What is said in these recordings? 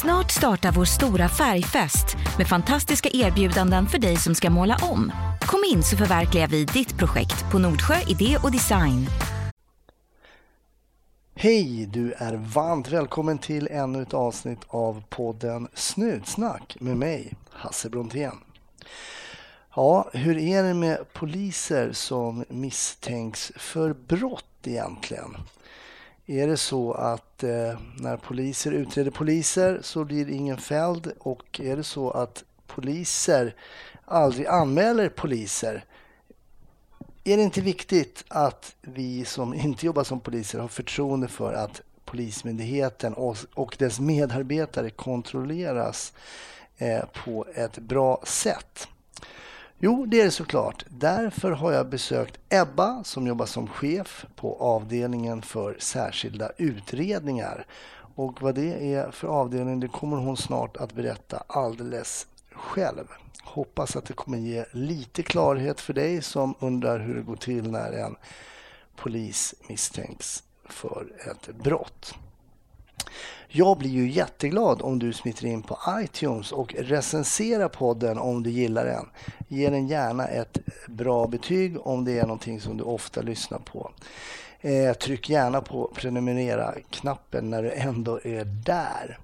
Snart startar vår stora färgfest med fantastiska erbjudanden för dig som ska måla om. Kom in så förverkligar vi ditt projekt på Nordsjö Idé och Design. Hej! Du är varmt välkommen till ännu ett avsnitt av podden Snutsnack med mig, Hasse Brontén. Ja, hur är det med poliser som misstänks för brott egentligen? Är det så att eh, när poliser utreder poliser så blir ingen fälld och är det så att poliser aldrig anmäler poliser är det inte viktigt att vi som inte jobbar som poliser har förtroende för att Polismyndigheten och dess medarbetare kontrolleras eh, på ett bra sätt? Jo, det är det såklart. Därför har jag besökt Ebba som jobbar som chef på avdelningen för särskilda utredningar. Och vad det är för avdelning det kommer hon snart att berätta alldeles själv. Hoppas att det kommer ge lite klarhet för dig som undrar hur det går till när en polis misstänks för ett brott. Jag blir ju jätteglad om du smiter in på iTunes och recenserar podden om du gillar den. Ge den gärna ett bra betyg om det är någonting som du ofta lyssnar på. Eh, tryck gärna på prenumerera-knappen när du ändå är där.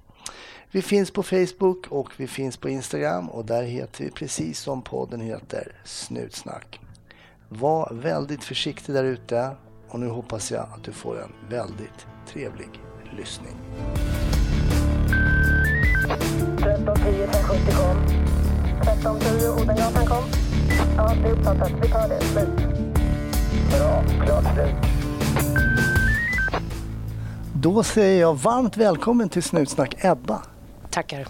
Vi finns på Facebook och vi finns på Instagram och där heter vi precis som podden heter Snutsnack. Var väldigt försiktig där ute och nu hoppas jag att du får en väldigt trevlig lyssning. 1310 570 kom. 1310 Odengatan kom. Ja, det är uppfattat. Vi tar det. Slut. Bra. Klart slut. Då säger jag varmt välkommen till Snutsnack Ebba. Tackar.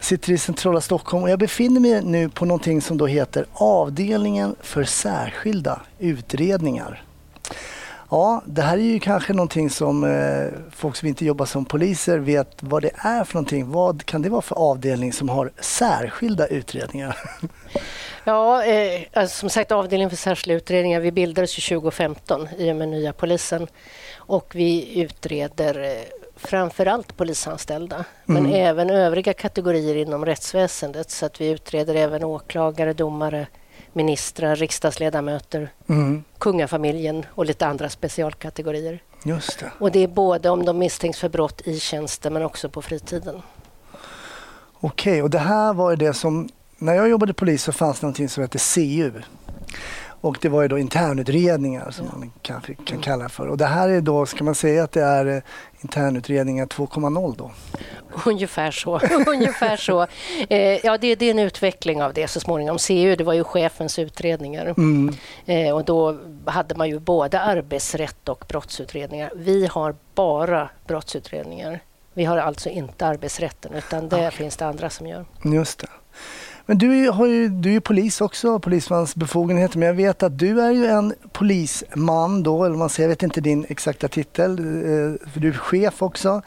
sitter i centrala Stockholm och jag befinner mig nu på någonting som då heter Avdelningen för särskilda utredningar. Ja, det här är ju kanske någonting som eh, folk som inte jobbar som poliser vet vad det är för någonting. Vad kan det vara för avdelning som har särskilda utredningar? Ja, eh, alltså, som sagt avdelningen för särskilda utredningar, vi bildades 2015 i och med nya polisen och vi utreder eh, framförallt polisanställda, mm. men även övriga kategorier inom rättsväsendet. Så att vi utreder även åklagare, domare, ministrar, riksdagsledamöter, mm. kungafamiljen och lite andra specialkategorier. Just det. Och det är både om de misstänks för brott i tjänsten men också på fritiden. Okej, och det här var det som... När jag jobbade polis så fanns det något som hette CU. Och det var ju då internutredningar som man kanske kan kalla för. Och det här är då, ska man säga att det är eh, internutredningar 2.0 då? Ungefär så. Ungefär så. Eh, ja, det, det, är en utveckling av det så småningom. CU det var ju chefens utredningar. Mm. Eh, och då hade man ju både arbetsrätt och brottsutredningar. Vi har bara brottsutredningar. Vi har alltså inte arbetsrätten utan det okay. finns det andra som gör. Just det. Men du, har ju, du är ju polis också, polismans befogenheter. Men jag vet att du är ju en polisman då, eller man säger, jag vet inte din exakta titel, eh, för du är chef också.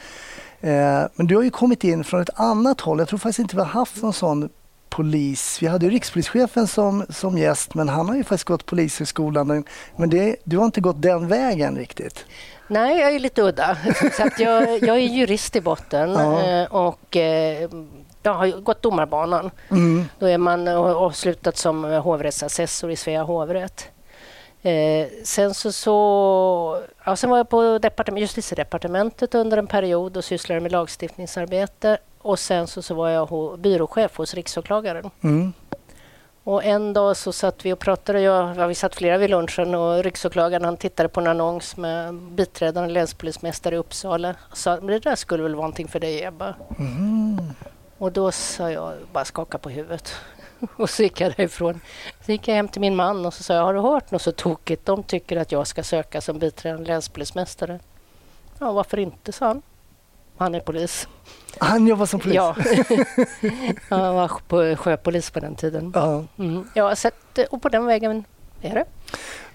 Eh, men du har ju kommit in från ett annat håll. Jag tror faktiskt inte vi har haft någon sån polis. Vi hade ju rikspolischefen som, som gäst, men han har ju faktiskt gått polishögskolan. Men det, du har inte gått den vägen riktigt. Nej, jag är lite udda. jag, jag är jurist i botten ja. Eh, och jag har gått domarbanan. Mm. Då är man avslutat som hovrättsassessor i Svea hovrätt. Eh, sen så, så ja, sen var jag på departement, justitiedepartementet under en period och sysslade med lagstiftningsarbete. Och sen så, så var jag ho, byråchef hos riksåklagaren. Mm. Och en dag så satt vi och pratade, jag, ja, vi satt flera vid lunchen och riksåklagaren han tittade på en annons med biträdande länspolismästare i Uppsala och sa men det där skulle väl vara någonting för dig Ebba. Mm. Och då sa jag, bara skaka på huvudet. Och så gick jag därifrån. Så gick jag hem till min man och så sa jag, har du hört något så tokigt? De tycker att jag ska söka som biträdande länspolismästare. Ja, varför inte, sa han. Han är polis. Han jobbar som polis? Ja. Han var på sjöpolis på den tiden. Ja. Mm. Ja, så att, och på den vägen är det.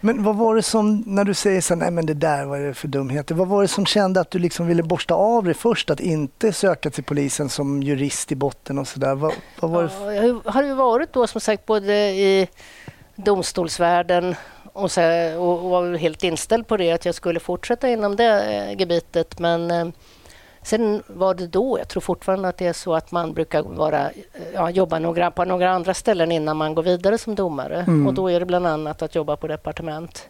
Men vad var det som, när du säger så nej men det där var det för dumheter. Vad var det som kände att du liksom ville borsta av dig först? Att inte söka till polisen som jurist i botten och sådär. Vad, vad var ja, jag har ju varit då som sagt både i domstolsvärlden och, så, och, var helt inställd på det, att jag skulle fortsätta inom det eh, gebitet. Men eh, Sen var det då, jag tror fortfarande att det är så att man brukar vara, ja, jobba några, på några andra ställen innan man går vidare som domare. Mm. Och då är det bland annat att jobba på departement.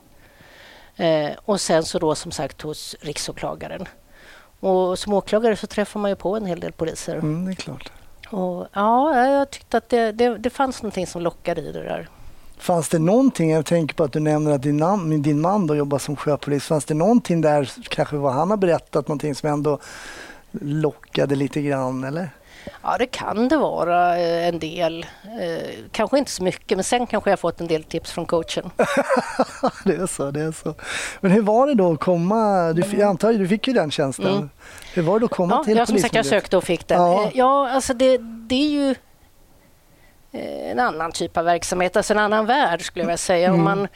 Eh, och sen så då som sagt hos riksåklagaren. Och som åklagare så träffar man ju på en hel del poliser. Mm, det är klart. Och, ja, jag tyckte att det, det, det fanns någonting som lockade i det där. Fanns det någonting, jag tänker på att du nämner att din, nam, din man då jobbar som sjöpolis, fanns det någonting där, kanske vad han har berättat, någonting som ändå lockade lite grann eller? Ja, det kan det vara eh, en del. Eh, kanske inte så mycket, men sen kanske jag fått en del tips från coachen. det är så, det är så. Men hur var det då att komma? Du, jag antar att du fick ju den tjänsten. Mm. Hur var det att komma ja, till jag, som sagt, jag sökte och fick den. Ja, ja alltså det, det är ju en annan typ av verksamhet, alltså en annan värld skulle jag vilja säga. Mm. Om man,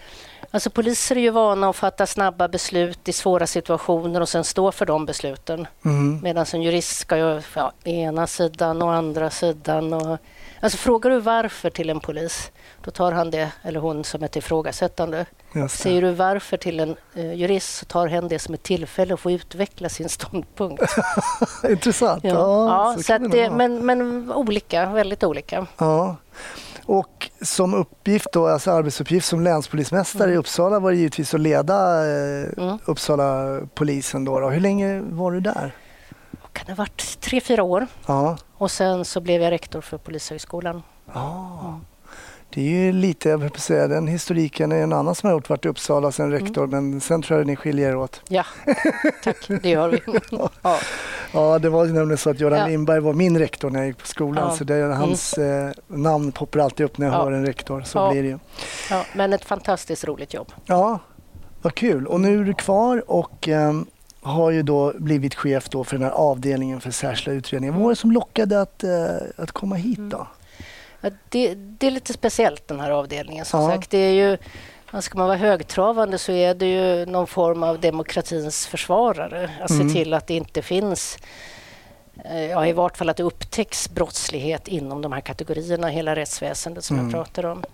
alltså poliser är ju vana att fatta snabba beslut i svåra situationer och sen stå för de besluten. Mm. Medan en jurist ska ju ja, ena sidan och andra sidan. Och, alltså frågar du varför till en polis, då tar han det eller hon som ett ifrågasättande. Säger du varför till en eh, jurist så tar hen det som ett tillfälle att få utveckla sin ståndpunkt. Intressant. Ja, ja, så, så att det, men, men olika, väldigt olika. Ja. Och som uppgift då, alltså arbetsuppgift som länspolismästare mm. i Uppsala var det givetvis att leda eh, mm. Uppsala polisen. Då, då, Hur länge var du där? Kan det ha varit tre, fyra år. Ja. Och sen så blev jag rektor för Polishögskolan. Ja. Mm. Det är ju lite, jag vill säga, den historiken är en annan som har gjort varit i Uppsala sen mm. rektor, mm. men sen tror jag ni skiljer er åt. Ja, tack, det gör vi. ja. ja, det var nämligen så att Göran ja. Lindberg var min rektor när jag gick på skolan, ja. så det är hans mm. eh, namn poppar alltid upp när jag ja. hör en rektor, så blir det ju. Ja, men ett fantastiskt roligt jobb. Ja, vad kul. Och nu är du kvar och eh, har ju då blivit chef då för den här avdelningen för särskilda utredningar. Vad var det som lockade att, eh, att komma hit då? Ja, det, det, är lite speciellt den här avdelningen som ja. sagt. Det är ju, ska man vara högtravande så är det ju någon form av demokratins försvarare. Att mm. se till att det inte finns eh, Ja, I vart fall att det upptäcks brottslighet inom de här kategorierna, hela rättsväsendet som mm. jag pratar om.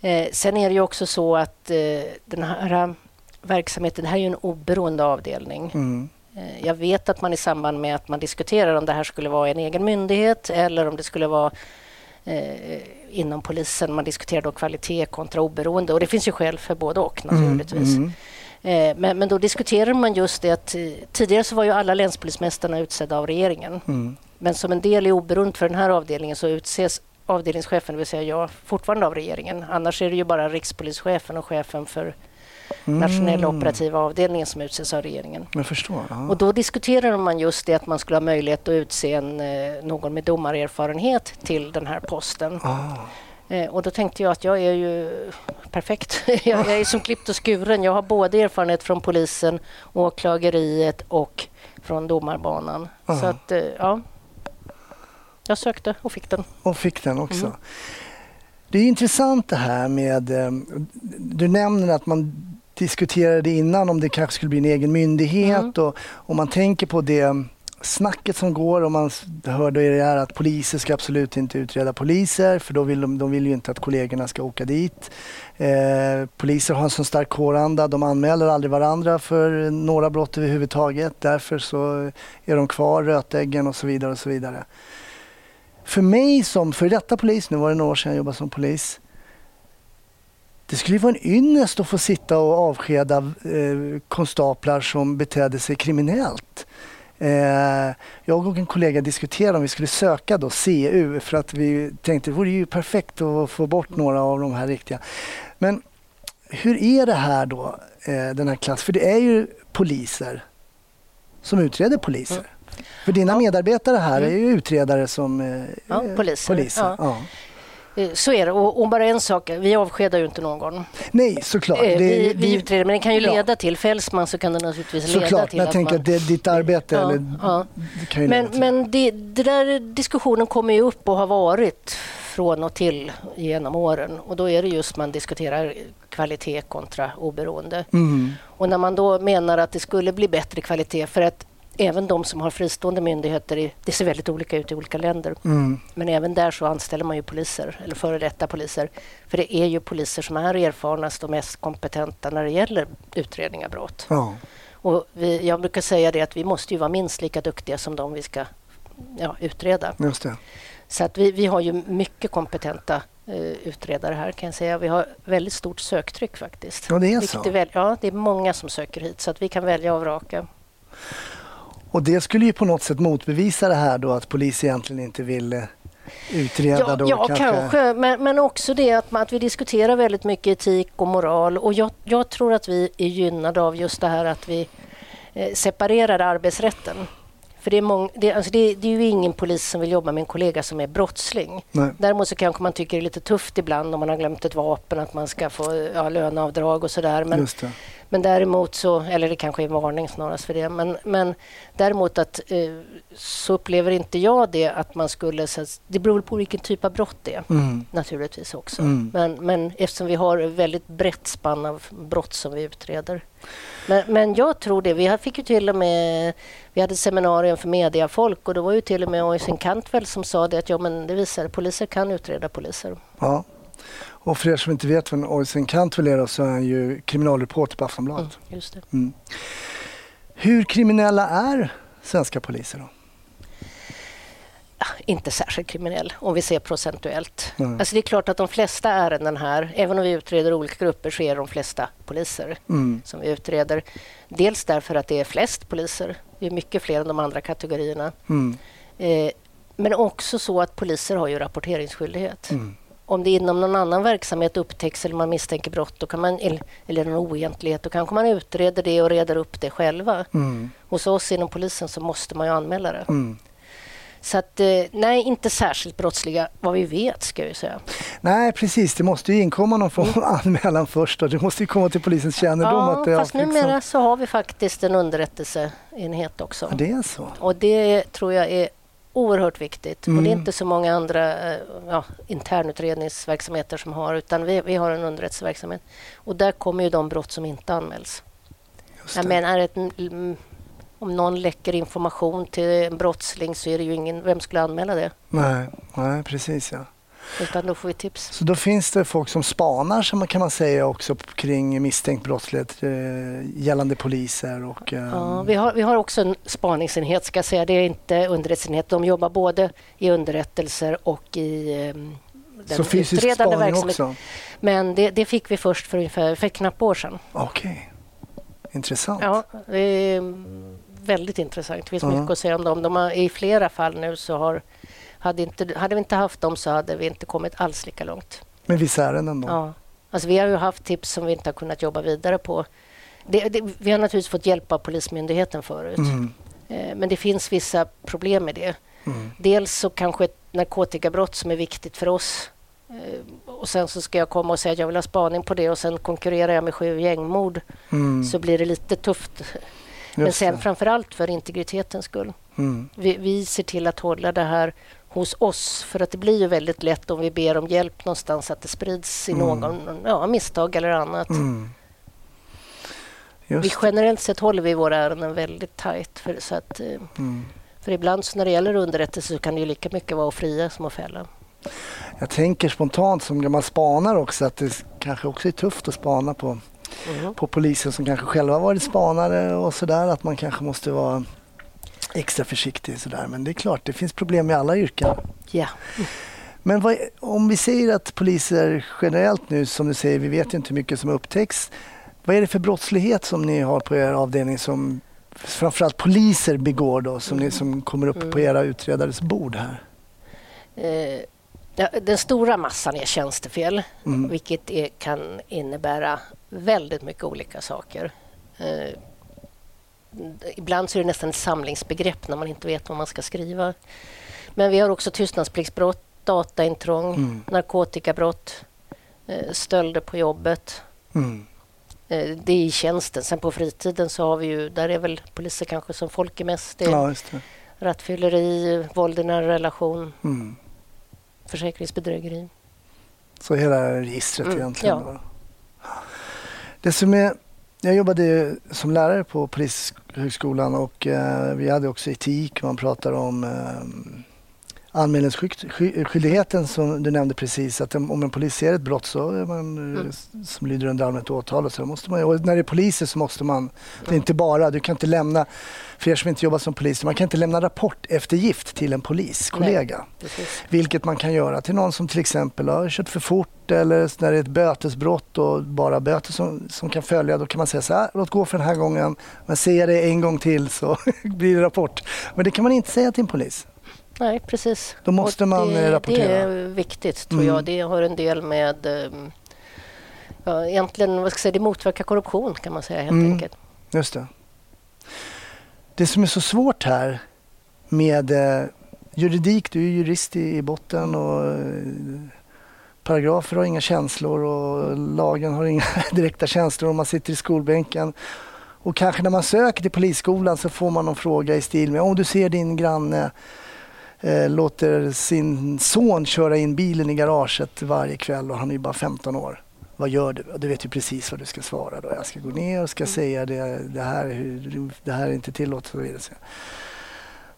Eh, sen är det ju också så att eh, den här verksamheten, det här är ju en oberoende avdelning. Mm. Eh, jag vet att man i samband med att man diskuterar om det här skulle vara en egen myndighet eller om det skulle vara eh, inom polisen. Man diskuterar då kvalitet kontra oberoende och det finns ju skäl för både och mm, naturligtvis. Mm, mm. men, men, då diskuterar man just det att eh, tidigare så var ju alla länspolismästarna utsedda av regeringen. Mm. Men som en del i oberoende för den här avdelningen så utses avdelningschefen, det vill säga jag, fortfarande av regeringen. Annars är det ju bara rikspolischefen och chefen för mm. nationella operativa avdelningen som utses av regeringen. Jag förstår. Ja. Och då diskuterar man just det att man skulle ha möjlighet att utse en, eh, någon med domarerfarenhet till den här posten. Ah. Eh, och då tänkte jag att jag är ju perfekt. jag är som klippt och skuren. Jag har både erfarenhet från polisen, åklageriet och från domarbanan. Ah. Så att, eh, ja. Jag sökte och fick den. Och fick den också. Mm. Det är intressant det här med... Du nämner att man diskuterade innan om det kanske skulle bli en egen myndighet mm. och om man tänker på det snacket som går och man hörde det här att poliser ska absolut inte utreda poliser för då vill de, de vill ju inte att kollegorna ska åka dit. Eh, poliser har en sån stark kåranda, de anmäler aldrig varandra för några brott överhuvudtaget. Därför så är de kvar, rötäggen och så vidare och så vidare. För mig som för detta polis, nu var det några år sedan jag jobbade som polis, det skulle vara en ynnest att få sitta och avskeda eh, konstaplar som betedde sig kriminellt. Eh, jag och en kollega diskuterade om vi skulle söka då CU för att vi tänkte det vore ju perfekt att få bort några av de här riktiga. Men hur är det här då, eh, den här klassen? För det är ju poliser som utreder poliser. Mm. För dina ja. medarbetare här mm. är ju utredare som eh, ja, poliser. poliser. Ja. Eh, så är det. Och, och, bara en sak, vi avskedar ju inte någon. Nej, såklart. Eh, det, vi, vi utreder, men det kan ju leda ja. till, fälls man så kan det naturligtvis såklart, leda till men jag tänker man... att det ditt arbete. Ja, eller, ja. Det men men det, det, där diskussionen kommer ju upp och har varit från och till genom åren. Och då är det just man diskuterar kvalitet kontra oberoende. Mm. Och när man då menar att det skulle bli bättre kvalitet för att även de som har fristående myndigheter, det ser väldigt olika ut i olika länder. Mm. Men även där så anställer man ju poliser, eller före detta poliser. För det är ju poliser som är erfarnast och mest kompetenta när det gäller utredning av brott. Ja. Och vi, jag brukar säga det att vi måste ju vara minst lika duktiga som de vi ska ja, utreda. Just det. Så att vi, vi har ju mycket kompetenta eh, utredare här kan jag säga. Vi har väldigt stort söktryck faktiskt. Ja, det är så? Är väl, ja, det är många som söker hit så att vi kan välja och vraka. Och det skulle ju på något sätt motbevisa det här då att polis egentligen inte vill eh, utreda ja, då? Ja, kanske, kanske. Men, men också det att, att vi diskuterar väldigt mycket etik och moral. Och jag, jag tror att vi är gynnade av just det här att vi eh, separerar arbetsrätten. För det är, mång, det, alltså det, det, är ju ingen polis som vill jobba med en kollega som är brottsling. Nej. Däremot så kanske man tycker det är lite tufft ibland om man har glömt ett vapen att man ska få ja, löneavdrag och sådär. Men, men däremot så, eller det kanske är en varning snarast för det, men, men däremot att eh, så upplever inte jag det att man skulle... Så, det beror på vilken typ av brott det är mm. naturligtvis också. Mm. Men, men eftersom vi har ett väldigt brett spann av brott som vi utreder. Men, men jag tror det. Vi fick ju till och med... Vi hade seminarium för mediafolk och det var ju till och med Oisin Cantwell som sa det att ja, men det visar poliser kan utreda poliser. Ja. Och för er som inte vet vem Oisin Cantwell är så är han ju kriminalreporter på Aftonbladet. Mm, just det. Mm. Hur kriminella är svenska poliser då? inte särskilt kriminell om vi ser procentuellt. Mm. Alltså det är klart att de flesta ärenden här, även om vi utreder olika grupper, så är de flesta poliser mm. som vi utreder. Dels därför att det är flest poliser. Det är mycket fler än de andra kategorierna. Mm. Eh, men också så att poliser har ju rapporteringsskyldighet. Mm. Om det inom någon annan verksamhet upptäcks eller man misstänker brott då kan man, eller någon oegentlighet, då kanske man utreder det och reder upp det själva. Mm. Hos oss inom polisen så måste man ju anmäla det. Mm. Så att, eh, nej, inte särskilt brottsliga vad vi vet ska jag säga. Nej, precis. Det måste ju inkomma någon form av mm. anmälan först. Och det måste ju komma till polisens kännedom. Ja, att det fast liksom... numera så har vi faktiskt en underrättelseenhet också. Ja, det är så? Och det tror jag är oerhört viktigt. Mm. Och det är mm. inte så många andra eh, ja, internutredningsverksamheter som har, utan vi, vi har en underrättelseverksamhet. Och där kommer ju de brott som inte anmäls. Jag menar, ett om någon läcker information till en brottsling så är det ju ingen... Vem skulle anmäla det? Nej, nej precis ja. Utan då får vi tips. Så då finns det folk som spanar som kan man säga också kring misstänkt brottslighet eh, gällande poliser och... Ja, vi har, vi har också en spaningsenhet ska jag säga. Det är inte underrättelseenhet. De jobbar både i underrättelser och i eh, den så fysisk spaning också? Men det, det, fick vi först för ungefär för knappt år sedan. Okej. Okay. Intressant. Ja, väldigt intressant. Det finns mm. mycket att säga om dem. De har, I flera fall nu så har... Hade, inte, hade vi inte haft dem så hade vi inte kommit alls lika långt. Med vissa ärenden då? Ja. Alltså vi har ju haft tips som vi inte har kunnat jobba vidare på. Det, det, vi har naturligtvis fått hjälp av Polismyndigheten förut. Mm. Eh, men det finns vissa problem med det. Mm. Dels så kanske ett narkotikabrott som är viktigt för oss eh, och sen så ska jag komma och säga att jag vill ha spaning på det och sen konkurrerar jag med sju gängmord mm. så blir det lite tufft men sen framför allt för integritetens skull. Mm. Vi, vi ser till att hålla det här hos oss. För att det blir ju väldigt lätt om vi ber om hjälp någonstans att det sprids i mm. någon ja, misstag eller annat. Mm. vi generellt sett håller vi våra ärenden väldigt tajt. För, så att, eh, mm. för ibland så när det gäller underrättelse så kan det ju lika mycket vara att fria som att fälla. Jag tänker spontant som gammal spanare också att det kanske också är tufft att spana på mm. på poliser som kanske själva varit spanare och sådär. Att man kanske måste vara extra försiktig sådär. Men det är klart, det finns problem i alla yrken. Ja. Men vad, om vi säger att poliser generellt nu, som du säger, vi vet inte hur mycket som upptäcks. Vad är det för brottslighet som ni har på er avdelning som framförallt poliser begår då, som, ni, som kommer upp mm. på era utredares bord här? Eh, den stora massan är tjänstefel, mm. vilket är, kan innebära väldigt mycket olika saker. Eh, ibland så är det nästan ett samlingsbegrepp när man inte vet vad man ska skriva. Men vi har också tystnadspliktsbrott, dataintrång, mm. narkotikabrott, eh, stölder på jobbet. Mm. Eh, det är i tjänsten. Sen på fritiden så har vi ju, där är väl poliser kanske som folk är mest. Det är ja, det. Rattfylleri, våld i nära relation, mm. försäkringsbedrägeri. Så hela registret mm. egentligen? Ja. Det som är, jag jobbade som lärare på Polishögskolan och eh, vi hade också etik. Man pratar om ehm, anmälningsskyldigheten som du nämnde precis, att om en polis ser ett brott så är man, mm. som lyder under allmänt åtal och så måste man, och när det är poliser så måste man, det är inte bara, du kan inte lämna, för er som inte jobbar som polis, man kan inte lämna rapport eftergift till en poliskollega. Nej, vilket man kan göra till någon som till exempel har kört för fort eller när det är ett bötesbrott och bara böter som, som kan följa, då kan man säga så här, låt gå för den här gången, men ser jag det en gång till så blir det rapport. Men det kan man inte säga till en polis. Nej, precis. Då måste och man det, rapportera. Det är viktigt tror mm. jag. Det har en del med... Ehm, ja, egentligen, vad ska jag säga, det motverkar korruption kan man säga helt mm. enkelt. Just det. Det som är så svårt här med eh, juridik, du är jurist i, i botten och eh, paragrafer har inga känslor och lagen har inga direkta känslor om man sitter i skolbänken. Och kanske när man söker till polisskolan så får man någon fråga i stil med om du ser din granne eh, låter sin son köra in bilen i garaget varje kväll och han är ju bara 15 år. Vad gör du? Du vet ju precis vad du ska svara då. Jag ska gå ner och ska mm. säga det, det, här, det här är inte tillåtet och vidare.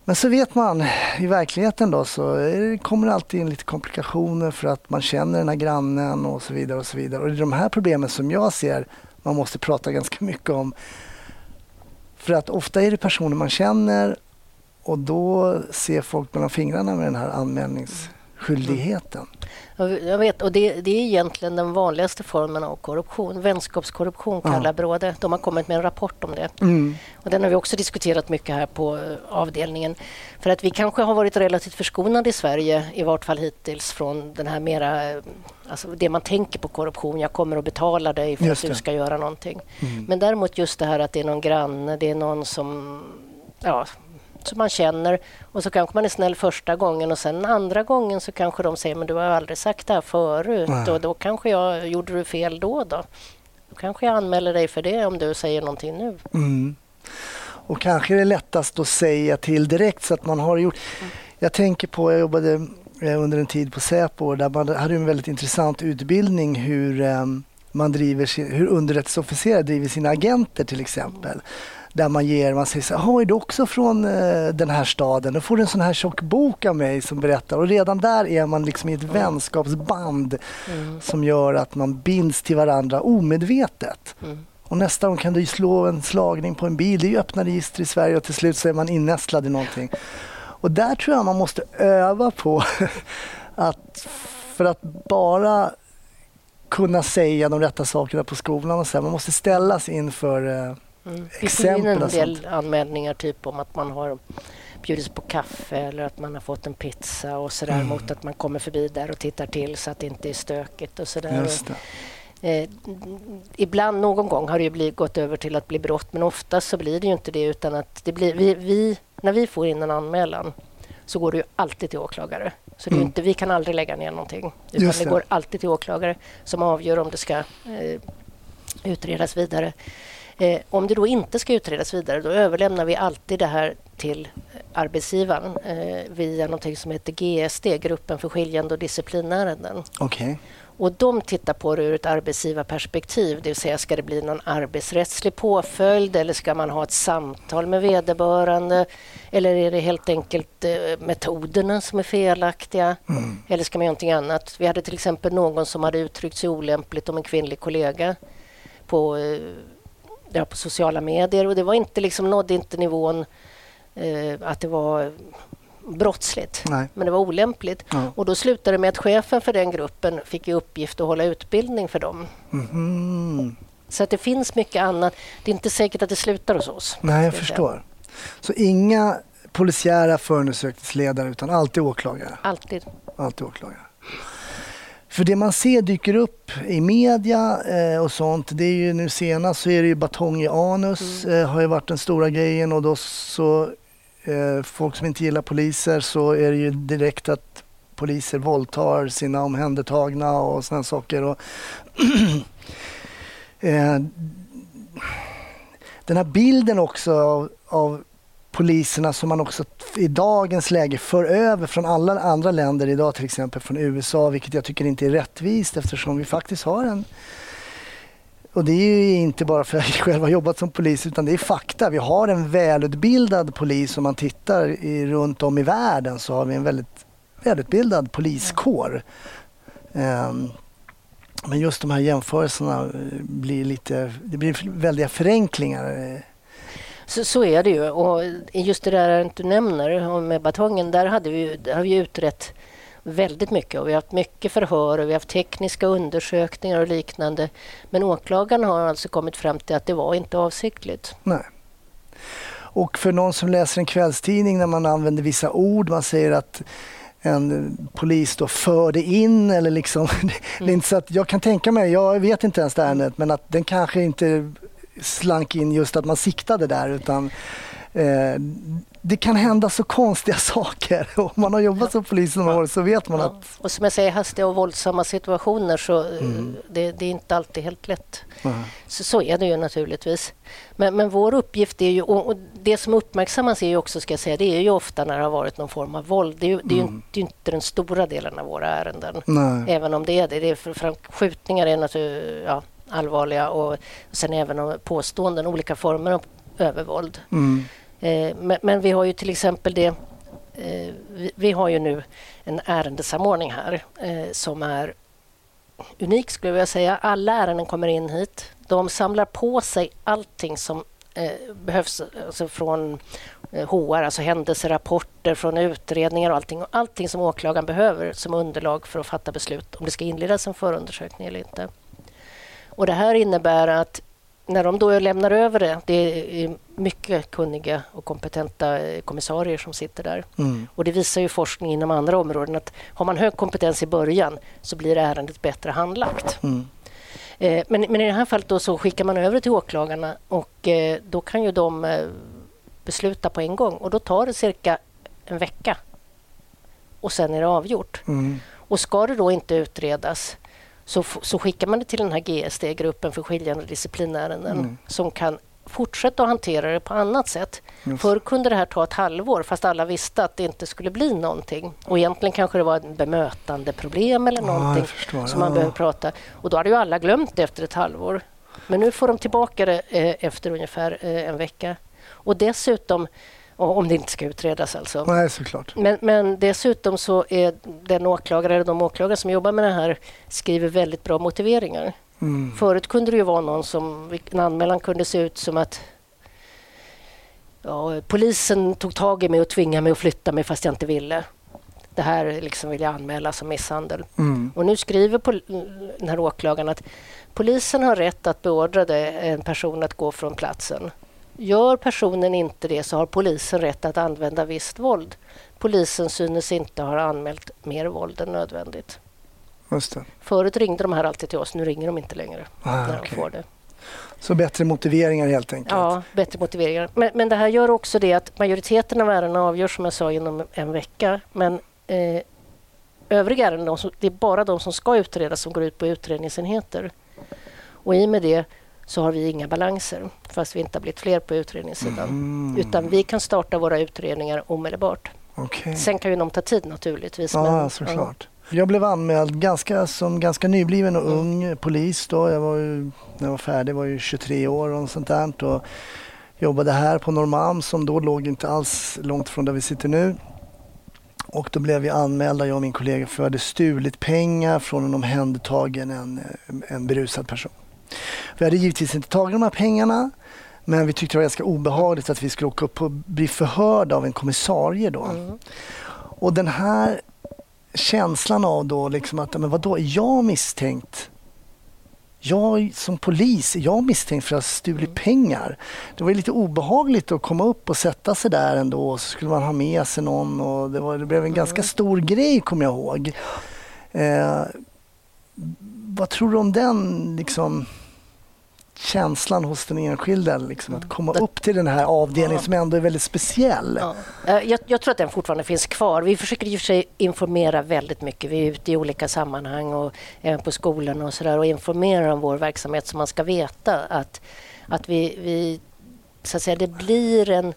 Men så vet man i verkligheten då så det kommer det alltid in lite komplikationer för att man känner den här grannen och så vidare och så vidare. Och det är de här problemen som jag ser man måste prata ganska mycket om. För att ofta är det personer man känner och då ser folk mellan fingrarna med den här anmälningsskyldigheten. Jag vet, och det, det, är egentligen den vanligaste formen av korruption. Vänskapskorruption kallar ja. Bråde. De har kommit med en rapport om det. Mm. Och den har vi också diskuterat mycket här på eh, avdelningen. För att vi kanske har varit relativt förskonade i Sverige, i vart fall hittills, från den här mera... Eh, alltså det man tänker på korruption. Jag kommer att betala dig för att du ska göra någonting. Mm. Men däremot just det här att det är någon granne, det är någon som ja, som man känner och så kanske man är snäll första gången och sen andra gången så kanske de säger men du har aldrig sagt det här förut Nej. och då kanske jag gjorde du fel då då. Då kanske jag anmäler dig för det om du säger någonting nu. Mm. Och kanske är det lättast att säga till direkt så att man har gjort. Mm. Jag tänker på, jag jobbade eh, under en tid på Säpo där man hade en väldigt intressant utbildning hur um, man driver hur underrättelseofficerare driver sina agenter till exempel där man ger, man säger så här, är du också från uh, den här staden? Då får du en sån här tjock bok av mig som berättar och redan där är man liksom i ett mm. vänskapsband mm. som gör att man binds till varandra omedvetet. Mm. Och nästa gång kan du slå en slagning på en bil. Det är ju öppna register i Sverige och till slut så är man innästlad i någonting. Och där tror jag man måste öva på att för att bara kunna säga de rätta sakerna på skolan och så här, man måste ställas inför uh, Mm. Får in en del anmälningar typ om att man har bjudits på kaffe eller att man har fått en pizza och sådär mm. mot att man kommer förbi där och tittar till så att det inte är stökigt och sådär. Eh, ibland, någon gång har det blivit, gått över till att bli brott men oftast så blir det ju inte det utan att det blir, vi, vi, när vi får in en anmälan så går det ju alltid till åklagare. Så det är mm. inte, vi kan aldrig lägga ner någonting. Utan det. det. går alltid till åklagare som avgör om det ska eh, utredas vidare. Eh, om det då inte ska utredas vidare då överlämnar vi alltid det här till arbetsgivaren eh, via något som heter GSD, Gruppen för skiljande och disciplinärenden. Okay. Och de tittar på det ur ett arbetsgivarperspektiv, det vill säga ska det bli någon arbetsrättslig påföljd eller ska man ha ett samtal med vederbörande eller är det helt enkelt eh, metoderna som är felaktiga mm. eller ska man göra någonting annat? Vi hade till exempel någon som hade uttryckt sig olämpligt om en kvinnlig kollega på eh, ja, på sociala medier och det var inte liksom, nådde inte nivån eh, att det var brottsligt, Nej. men det var olämpligt. Ja. Och då slutade det med att chefen för den gruppen fick i uppgift att hålla utbildning för dem. Mm. Så att det finns mycket annat. Det är inte säkert att det slutar hos oss. Nej, jag förstår. Så inga polisiära förundersökningsledare utan alltid åklagare? Alltid. Alltid åklagare. För det man ser dyker upp i media eh, och sånt, det är ju nu senast så är det ju batong i anus, mm. eh, har ju varit den stora grejen och då så eh, folk som inte gillar poliser så är det ju direkt att poliser våldtar sina omhändertagna och sådana saker. Och eh, den här bilden också av, av poliserna som man också i dagens läge för över från alla andra länder idag, till exempel från USA, vilket jag tycker inte är rättvist eftersom vi faktiskt har en och det är ju inte bara för att jag själv har jobbat som polis utan det är fakta. Vi har en välutbildad polis om man tittar i, runt om i världen så har vi en väldigt välutbildad poliskår. Um, men just de här jämförelserna eh, blir lite, det blir väldiga förenklingar. Eh, så, så är det ju. Och just det där du nämner med batongen, där hade vi, där har vi utrett väldigt mycket och vi har haft mycket förhör och vi har haft tekniska undersökningar och liknande. Men åklagaren har alltså kommit fram till att det var inte avsiktligt. Nej. Och för någon som läser en kvällstidning när man använder vissa ord, man säger att en polis då förde in eller liksom, mm. det är inte så att jag kan tänka mig, jag vet inte ens det ärendet, men att den kanske inte slank in just att man siktade där utan eh, det kan hända så konstiga saker. Om man har jobbat som polis några år så vet man att... Och som jag säger, hastiga och våldsamma situationer så eh, mm. det, det, är inte alltid helt lätt. Mm. Så, så, är det ju naturligtvis. Men, men vår uppgift är ju, och det som uppmärksammas är ju också, ska jag säga, det är ju ofta när det har varit någon form av våld. Det är ju, det är ju mm. inte, inte den stora delen av våra ärenden. Nej. Även om det är det. det är för, skjutningar är naturligtvis ja, allvarliga och sen även påståenden, olika former av övervåld. Mm. Eh, men, vi har ju till exempel det eh, vi, har ju nu en ärendesamordning här eh, som är unik skulle jag vilja säga. Alla ärenden kommer in hit. De samlar på sig allting som behövs alltså från HR, alltså händelserapporter från utredningar och allting. Allting som åklagaren behöver som underlag för att fatta beslut om det ska inledas en förundersökning eller inte. Och Det här innebär att när de då lämnar över det, det är mycket kunniga och kompetenta kommissarier som sitter där. Mm. Och det visar ju forskning inom andra områden att har man hög kompetens i början så blir ärendet bättre handlagt. Mm. Eh, men, men, i det här fallet då så skickar man över till åklagarna och eh, då kan ju de eh, besluta på en gång och då tar det cirka en vecka och sen är det avgjort. Mm. Och ska det då inte utredas så, så skickar man det till den här GSD-gruppen för skiljande disciplinärenden mm. som kan fortsätta att hantera det på annat sätt. Just. Förr kunde det här ta ett halvår fast alla visste att det inte skulle bli någonting. Och egentligen kanske det var ett bemötande problem eller någonting ja, som man behöver prata. Och då hade ju alla glömt det efter ett halvår. Men nu får de tillbaka det eh, efter ungefär eh, en vecka. Och dessutom om det inte ska utredas alltså. Nej, såklart. Men, men dessutom så är den åklagare, eller de åklagare som jobbar med det här skriver väldigt bra motiveringar. Mm. Förut kunde det ju vara någon som, en anmälan kunde se ut som att ja, polisen tog tag i mig och tvingade mig att flytta mig fast jag inte ville. Det här liksom vill jag anmäla som misshandel. Mm. Och nu skriver den här åklagaren att polisen har rätt att beordra en person att gå från platsen. Gör personen inte det så har polisen rätt att använda visst våld. Polisen synes inte ha anmält mer våld än nödvändigt. Just det. Förut ringde de här alltid till oss, nu ringer de inte längre. Ah, när okay. de får det. Så bättre motiveringar helt enkelt? Ja, bättre motiveringar. Men, men det här gör också det att majoriteten av ärendena avgörs som jag sa inom en vecka. Men eh, övriga ärenden, det är bara de som ska utredas som går ut på utredningsenheter. Och i och med det så har vi inga balanser fast vi inte har blivit fler på utredningssidan. Mm. Utan vi kan starta våra utredningar omedelbart. Okay. Sen kan ju de ta tid naturligtvis. Ja, men, såklart. Ja. Jag blev anmäld ganska, som ganska nybliven och mm. ung polis. Då. Jag var ju, när jag var färdig var jag 23 år och sånt där. Och jobbade här på Norrmalm som då låg inte alls långt från där vi sitter nu. Och då blev vi anmälda, jag och min kollega, för att vi hade stulit pengar från en omhändertagen en, en berusad person. Vi hade givetvis inte tagit de här pengarna men vi tyckte det var ganska obehagligt att vi skulle åka upp och bli förhörda av en kommissarie då. Mm. Och den här känslan av då liksom att, men vadå, är jag misstänkt? Jag som polis, är jag misstänkt för att ha stulit mm. pengar? Det var lite obehagligt att komma upp och sätta sig där ändå och så skulle man ha med sig någon och det, var, det blev en mm. ganska stor grej kommer jag ihåg. Eh, vad tror du om den liksom, känslan hos den enskilde liksom, att komma upp till den här avdelningen som ändå är väldigt speciell? Ja. Eh, jag, jag, tror att den fortfarande finns kvar. Vi försöker i och för sig informera väldigt mycket. Vi är ute i olika sammanhang och även på skolan och, så där, och informerar om vår verksamhet så man ska veta att, att vi, vi så att säga, det blir en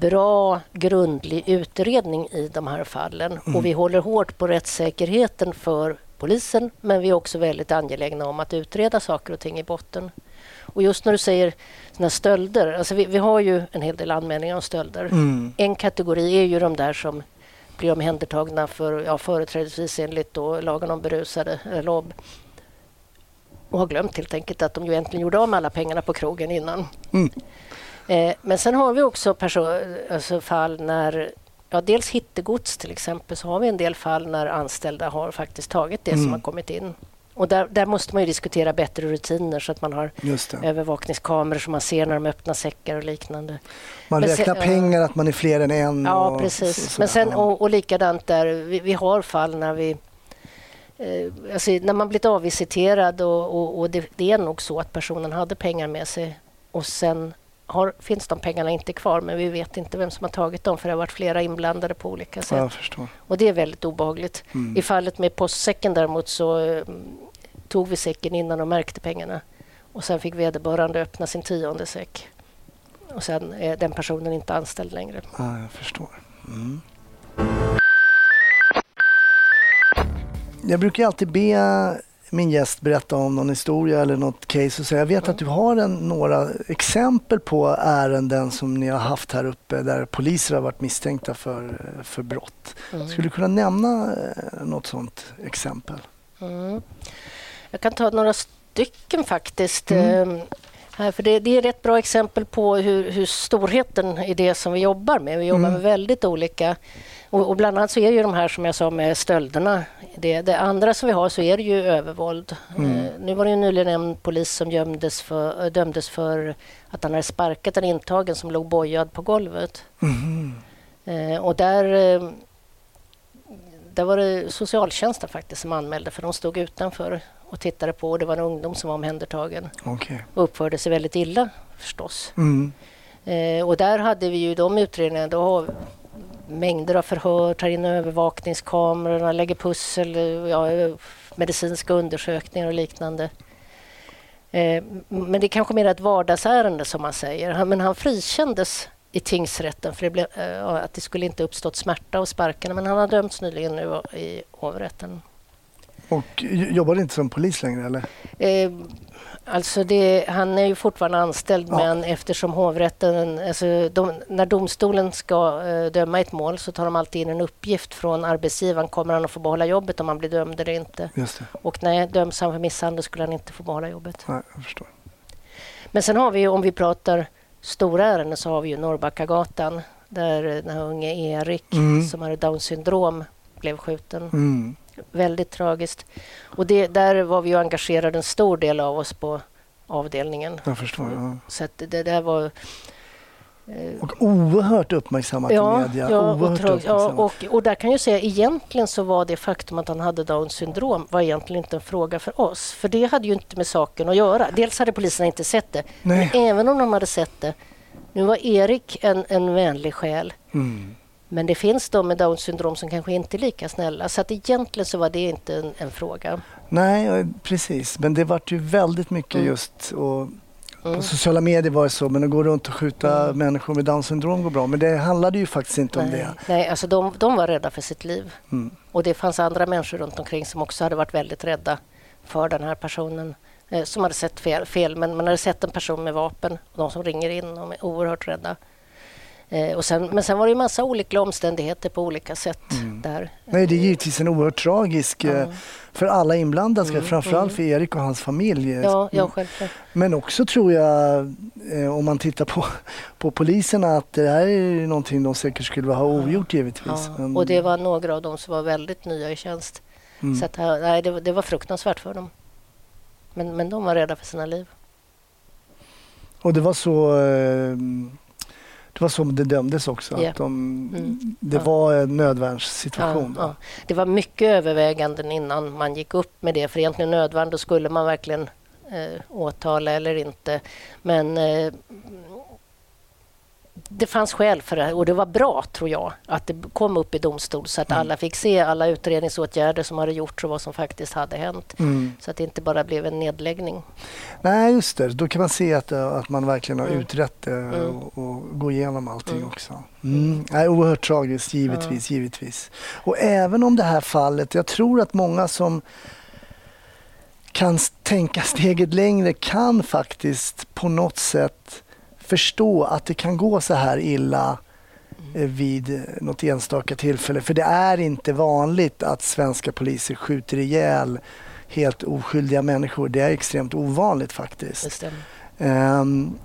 bra, grundlig utredning i de här fallen. Mm. Och vi håller hårt på rättssäkerheten för polisen men vi är också väldigt angelägna om att utreda saker och ting i botten. Och just när du säger såna stölder, alltså vi, vi har ju en hel del anmälningar om stölder. Mm. En kategori är ju de där som bli omhändertagna för ja, företrädesvis enligt då, lagen om berusade, eh, LOB. Och har glömt helt enkelt att de ju egentligen gjorde av med alla pengarna på krogen innan. Mm. Eh, men sen har vi också alltså fall när Ja, dels hittegods till exempel, så har vi en del fall när anställda har faktiskt tagit det mm. som har kommit in. Och där, där, måste man ju diskutera bättre rutiner så att man har övervakningskameror så man ser när de öppnar säckar och liknande. Man Men räknar sen, pengar, att man är fler än en. Ja, precis. Men sen, och, och likadant där, vi, vi har fall när vi eh, Alltså när man blivit avvisiterad och, och, och det, det, är nog så att personen hade pengar med sig och sen har, finns de pengarna inte kvar men vi vet inte vem som har tagit dem för det har varit flera inblandade på olika sätt. Och det är väldigt obehagligt. Mm. I fallet med postsäcken däremot så um, tog vi säcken innan de märkte pengarna och sen fick vederbörande öppna sin tionde säck. Och sen är den personen inte anställd längre. Ja, jag förstår. Mm. Jag brukar alltid be min gäst berätta om någon historia eller något case och säga, jag vet att du har en, några exempel på ärenden som ni har haft här uppe där poliser har varit misstänkta för, för brott. Mm. Skulle du kunna nämna eh, något sådant exempel? Mm. Jag kan ta några stycken faktiskt. Mm. Ehm, här, för det, det, är ett bra exempel på hur, hur storheten i det som vi jobbar med. Vi jobbar mm. med väldigt olika och, och, bland annat så är ju de här som jag sa med stölderna. Det, det andra som vi har så är det ju övervåld. Mm. Eh, nu var det ju nyligen en polis som gömdes för, eh, dömdes för att han hade sparkat en intagen som låg bojad på golvet. Mm. Och där, där var det socialtjänsten faktiskt som anmälde för de stod utanför och tittade på och det var en ungdom som var omhändertagen. Okay. Och uppförde sig väldigt illa förstås. Mm. Eh, och där hade vi ju de utredningarna, då mängder av förhör, tar in övervakningskamerorna, lägger pussel, ja, medicinska undersökningar och liknande. Eh, men det är kanske mer ett vardagsärende som man säger. Men han frikändes i tingsrätten för det blev, eh, att det skulle inte uppstått smärta av sparkarna. Men han har dömts nyligen nu i hovrätten. Och jobbar inte som polis längre eller? Eh, Alltså det, han är ju fortfarande anställd ja. men eftersom hovrätten... Alltså de, när domstolen ska uh, döma ett mål så tar de alltid in en uppgift från arbetsgivaren. Kommer han att få behålla jobbet om han blir dömd eller inte? Och nej, döms han för misshandel skulle han inte få behålla jobbet. Nej, jag förstår. Men sen har vi om vi pratar stora ärenden så har vi ju Norrbackagatan där den här unge Erik mm. som hade Downs syndrom blev skjuten. Mm. Väldigt tragiskt. Och det, där var vi ju engagerade en stor del av oss på avdelningen. Jag förstår. Ja. Så det, där var... Eh, och oerhört uppmärksammat ja, i media. Ja, oerhört och, ja och, och, där kan jag säga egentligen så var det faktum att han hade Downs syndrom var egentligen inte en fråga för oss. För det hade ju inte med saken att göra. Dels hade poliserna inte sett det. Nej. Men även om de hade sett det. Nu var Erik en, en vänlig själ. Mm. Men det finns de med Downs syndrom som kanske inte är lika snälla. Så att egentligen så var det inte en, en fråga. Nej, precis. Men det var ju väldigt mycket mm. just och Mm. På sociala medier var det så, men att gå runt och skjuta mm. människor med Downs syndrom går bra. Men det handlade ju faktiskt inte Nej. om det. Nej, alltså de, de var rädda för sitt liv. Mm. Och det fanns andra människor runt omkring som också hade varit väldigt rädda för den här personen eh, som hade sett fel, fel. Men man hade sett en person med vapen och de som ringer in de är oerhört rädda. Eh, och sen, men sen var det en massa olika omständigheter på olika sätt mm. där. Nej, det är givetvis en oerhört tragisk eh, för alla inblandade, mm. framförallt mm. för Erik och hans familj. Ja, ja, självklart. Men också tror jag, eh, om man tittar på, på poliserna, att det här är någonting de säkert skulle ha ogjort givetvis. Ja. Och det var några av dem som var väldigt nya i tjänst. Mm. Så att, nej, det, det var fruktansvärt för dem. Men, men de var rädda för sina liv. Och det var så det var så det dömdes också. Yeah. Att de, mm. Det ja. var en nödvärnssituation. Ja, ja. Det var mycket överväganden innan man gick upp med det. För egentligen nödvärn, då skulle man verkligen eh, åtala eller inte. Men eh, det fanns skäl för det och det var bra, tror jag, att det kom upp i domstol så att mm. alla fick se alla utredningsåtgärder som hade gjorts och vad som faktiskt hade hänt. Mm. Så att det inte bara blev en nedläggning. Nej, just det. Då kan man se att, eh, att man verkligen har mm. utrett det mm. och, och gå igenom allting mm. också. Mm. Nej, oerhört tragiskt, givetvis, givetvis. Och även om det här fallet, jag tror att många som kan tänka steget längre kan faktiskt på något sätt förstå att det kan gå så här illa mm. vid något enstaka tillfälle. För det är inte vanligt att svenska poliser skjuter ihjäl helt oskyldiga människor. Det är extremt ovanligt faktiskt. Um,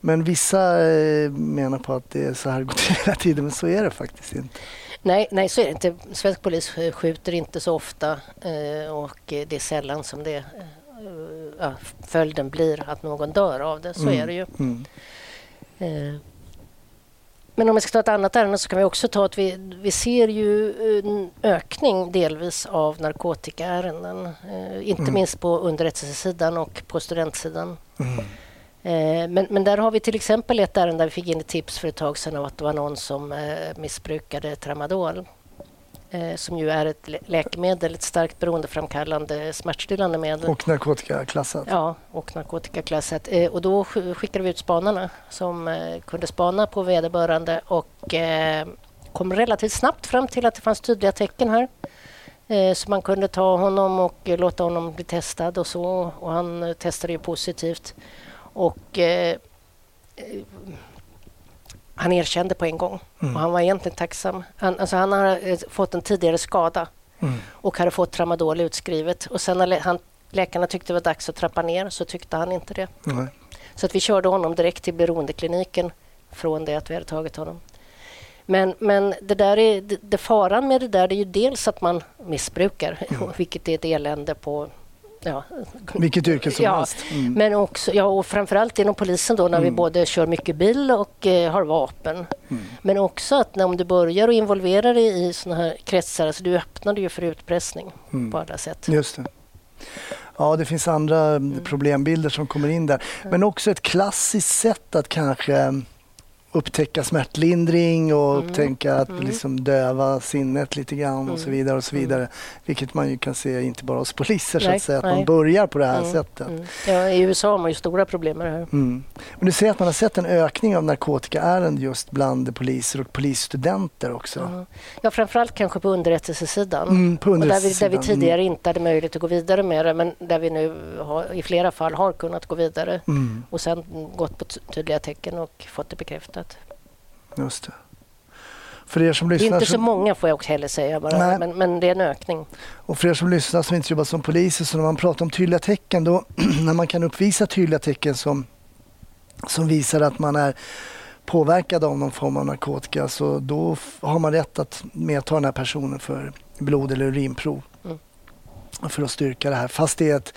men vissa eh, menar på att det är så här går till hela tiden, men så är det faktiskt inte. Nej, nej så är det inte. Svensk polis skjuter inte så ofta eh, och det är sällan som det, eh, ja, följden blir att någon dör av det. Så mm. är det ju. Mm. Men om vi ska ta ett annat ärende så kan vi också ta att vi, vi ser ju en ökning delvis av narkotikaärenden. inte mm. minst på underrättelsesidan och på studentsidan. Mm. Eh, men, men där har vi till exempel ett ärende där vi fick in ett tips för ett tag sedan av att det var någon som eh, missbrukade tramadol eh, som ju är ett läkemedel, ett starkt beroendeframkallande smärtstillande medel. Och narkotikaklassat. Ja, och narkotikaklassat. Och då skickade vi ut spanarna som kunde spana på vederbörande och kom relativt snabbt fram till att det fanns tydliga tecken här. Så man kunde ta honom och låta honom bli testad och så. Och han testade ju positivt. Och eh, han erkände på en gång mm. och han var egentligen tacksam. Han, alltså han har eh, fått en tidigare skada mm. och hade fått tramadol utskrivet. Och sen när han, läkarna tyckte det var dags att trappa ner så tyckte han inte det. Mm. Så att vi körde honom direkt till beroendekliniken från det att vi hade tagit honom. Men, men det, där är, det, det faran med det där är ju dels att man missbrukar, mm. vilket är ett elände på ja. Vilket yrke som ja, helst. Mm. Men också, ja, och framförallt inom polisen då när mm. vi både kör mycket bil och eh, har vapen. Mm. Men också att när, om du börjar att involvera dig i såna här kretsar, alltså du öppnar ju för utpressning mm. på alla sätt. Just det. Ja, det finns andra mm. problembilder som kommer in där. Men också ett klassiskt sätt att kanske upptäcka smärtlindring och mm. upptäcka att mm. liksom döva sinnet lite grann mm. och så mm. vidare. och så vidare. Mm. Vilket man ju kan se inte bara hos poliser, så att säga, att man börjar på det här mm. sättet. Ja, I USA har man ju stora problem med det här. Men du säger att man har sett en ökning av narkotikaärenden just bland poliser och polisstudenter också. Ja, framförallt kanske på underrättelsesidan. på underrättelsesidan. där, vi, där vi tidigare inte hade möjlighet att gå vidare med det men där vi nu har, i flera fall har kunnat gå vidare och sen gått på tydliga tecken och fått det bekräftat. Just det. För er som lyssnar, inte så många får jag också heller säga, bara, men, men, det är en ökning. Och för er som lyssnar som inte jobbar som poliser, så när man pratar om tydliga tecken, då, när man kan uppvisa tydliga tecken som, som visar att man är påverkad av någon form av narkotika, så då har man rätt att medta den här personen för blod eller urinprov. Mm. För att styrka det här. Fast det är ett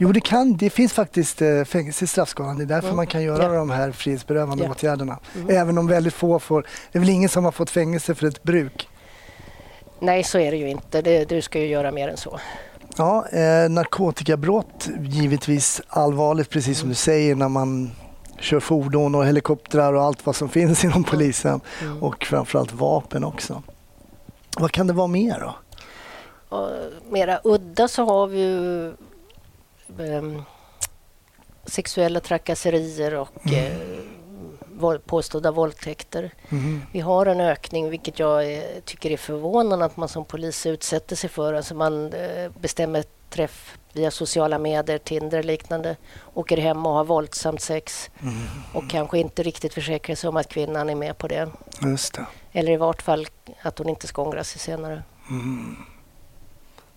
Jo, det, kan, det finns faktiskt eh, fängelse i straffskalan. Det är därför mm. man kan göra ja. de här frihetsberövande ja. åtgärderna. Mm. Även om väldigt få får... Det är väl ingen som har fått fängelse för ett bruk? Nej, så är det ju inte. Det, du ska ju göra mer än så. Ja, eh, narkotikabrott givetvis allvarligt, precis som mm. du säger, när man kör fordon och helikoptrar och allt vad som finns inom polisen. Mm. Och framförallt vapen också. Vad kan det vara mer då? Och mera udda så har vi ju eh, sexuella trakasserier och mm. eh, påstådda våldtäkter. Mm. Vi har en ökning, vilket jag eh, tycker är förvånande att man som polis utsätter sig för. Alltså man eh, bestämmer träff via sociala medier, Tinder och liknande, åker hem och har våldsamt sex mm. och kanske inte riktigt försäkrar sig om att kvinnan är med på det. Det. Eller i vart fall att hon inte ska ångra sig senare. Mm.